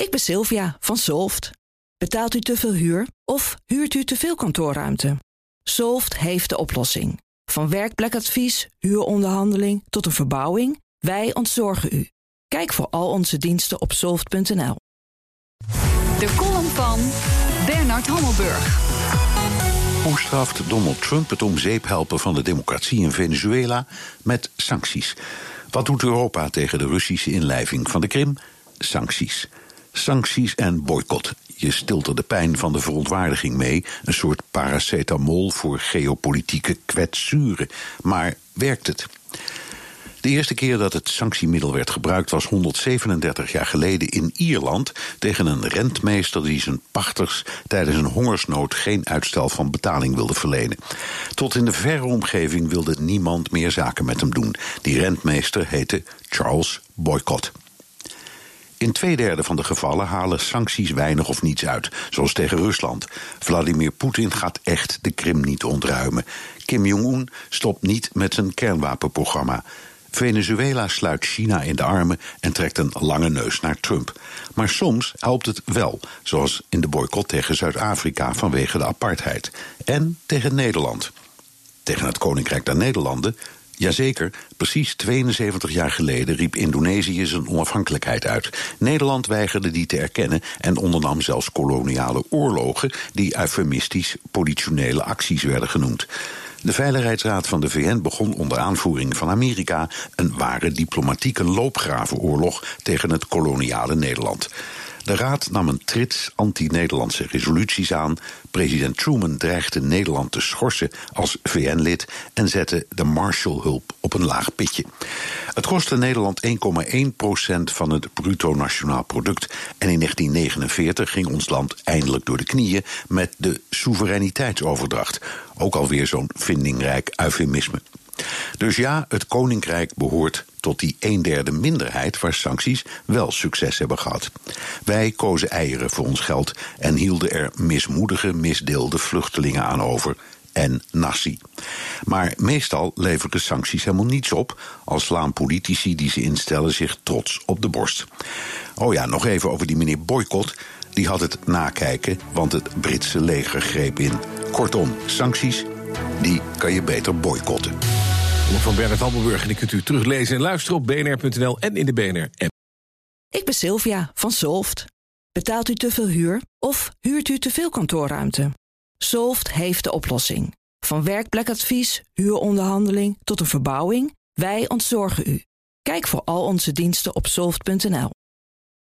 Ik ben Sylvia van Solft. Betaalt u te veel huur of huurt u te veel kantoorruimte? Solft heeft de oplossing. Van werkplekadvies, huuronderhandeling tot een verbouwing, wij ontzorgen u. Kijk voor al onze diensten op soft.nl. De column van Bernard Hammelburg. Hoe straft Donald Trump het om zeep helpen van de democratie in Venezuela met sancties? Wat doet Europa tegen de Russische inlijving van de Krim? Sancties. Sancties en boycott. Je stilt er de pijn van de verontwaardiging mee. Een soort paracetamol voor geopolitieke kwetsuren. Maar werkt het? De eerste keer dat het sanctiemiddel werd gebruikt was 137 jaar geleden in Ierland tegen een rentmeester die zijn pachters tijdens een hongersnood geen uitstel van betaling wilde verlenen. Tot in de verre omgeving wilde niemand meer zaken met hem doen. Die rentmeester heette Charles Boycott. In twee derde van de gevallen halen sancties weinig of niets uit, zoals tegen Rusland. Vladimir Poetin gaat echt de Krim niet ontruimen. Kim Jong-un stopt niet met zijn kernwapenprogramma. Venezuela sluit China in de armen en trekt een lange neus naar Trump. Maar soms helpt het wel, zoals in de boycott tegen Zuid-Afrika vanwege de apartheid. En tegen Nederland. Tegen het Koninkrijk der Nederlanden Jazeker, precies 72 jaar geleden riep Indonesië zijn onafhankelijkheid uit. Nederland weigerde die te erkennen en ondernam zelfs koloniale oorlogen die eufemistisch politionele acties werden genoemd. De Veiligheidsraad van de VN begon onder aanvoering van Amerika een ware diplomatieke loopgravenoorlog tegen het koloniale Nederland. De Raad nam een trits anti-Nederlandse resoluties aan. President Truman dreigde Nederland te schorsen als VN-lid en zette de Marshallhulp op een laag pitje. Het kostte Nederland 1,1 procent van het bruto nationaal product. En in 1949 ging ons land eindelijk door de knieën met de soevereiniteitsoverdracht. Ook alweer zo'n vindingrijk eufemisme. Dus ja, het Koninkrijk behoort tot die een derde minderheid waar sancties wel succes hebben gehad. Wij kozen eieren voor ons geld en hielden er mismoedige, misdeelde vluchtelingen aan over en nasi. Maar meestal leveren sancties helemaal niets op, al slaan politici die ze instellen zich trots op de borst. Oh ja, nog even over die meneer Boycott. Die had het nakijken, want het Britse leger greep in. Kortom, sancties, die kan je beter boycotten van Bernard Hammelburg. En die kunt u teruglezen en luisteren op bnr.nl en in de BNR-app. Ik ben Sylvia van Solft. Betaalt u te veel huur of huurt u te veel kantoorruimte? Solft heeft de oplossing. Van werkplekadvies, huuronderhandeling tot een verbouwing, wij ontzorgen u. Kijk voor al onze diensten op soft.nl.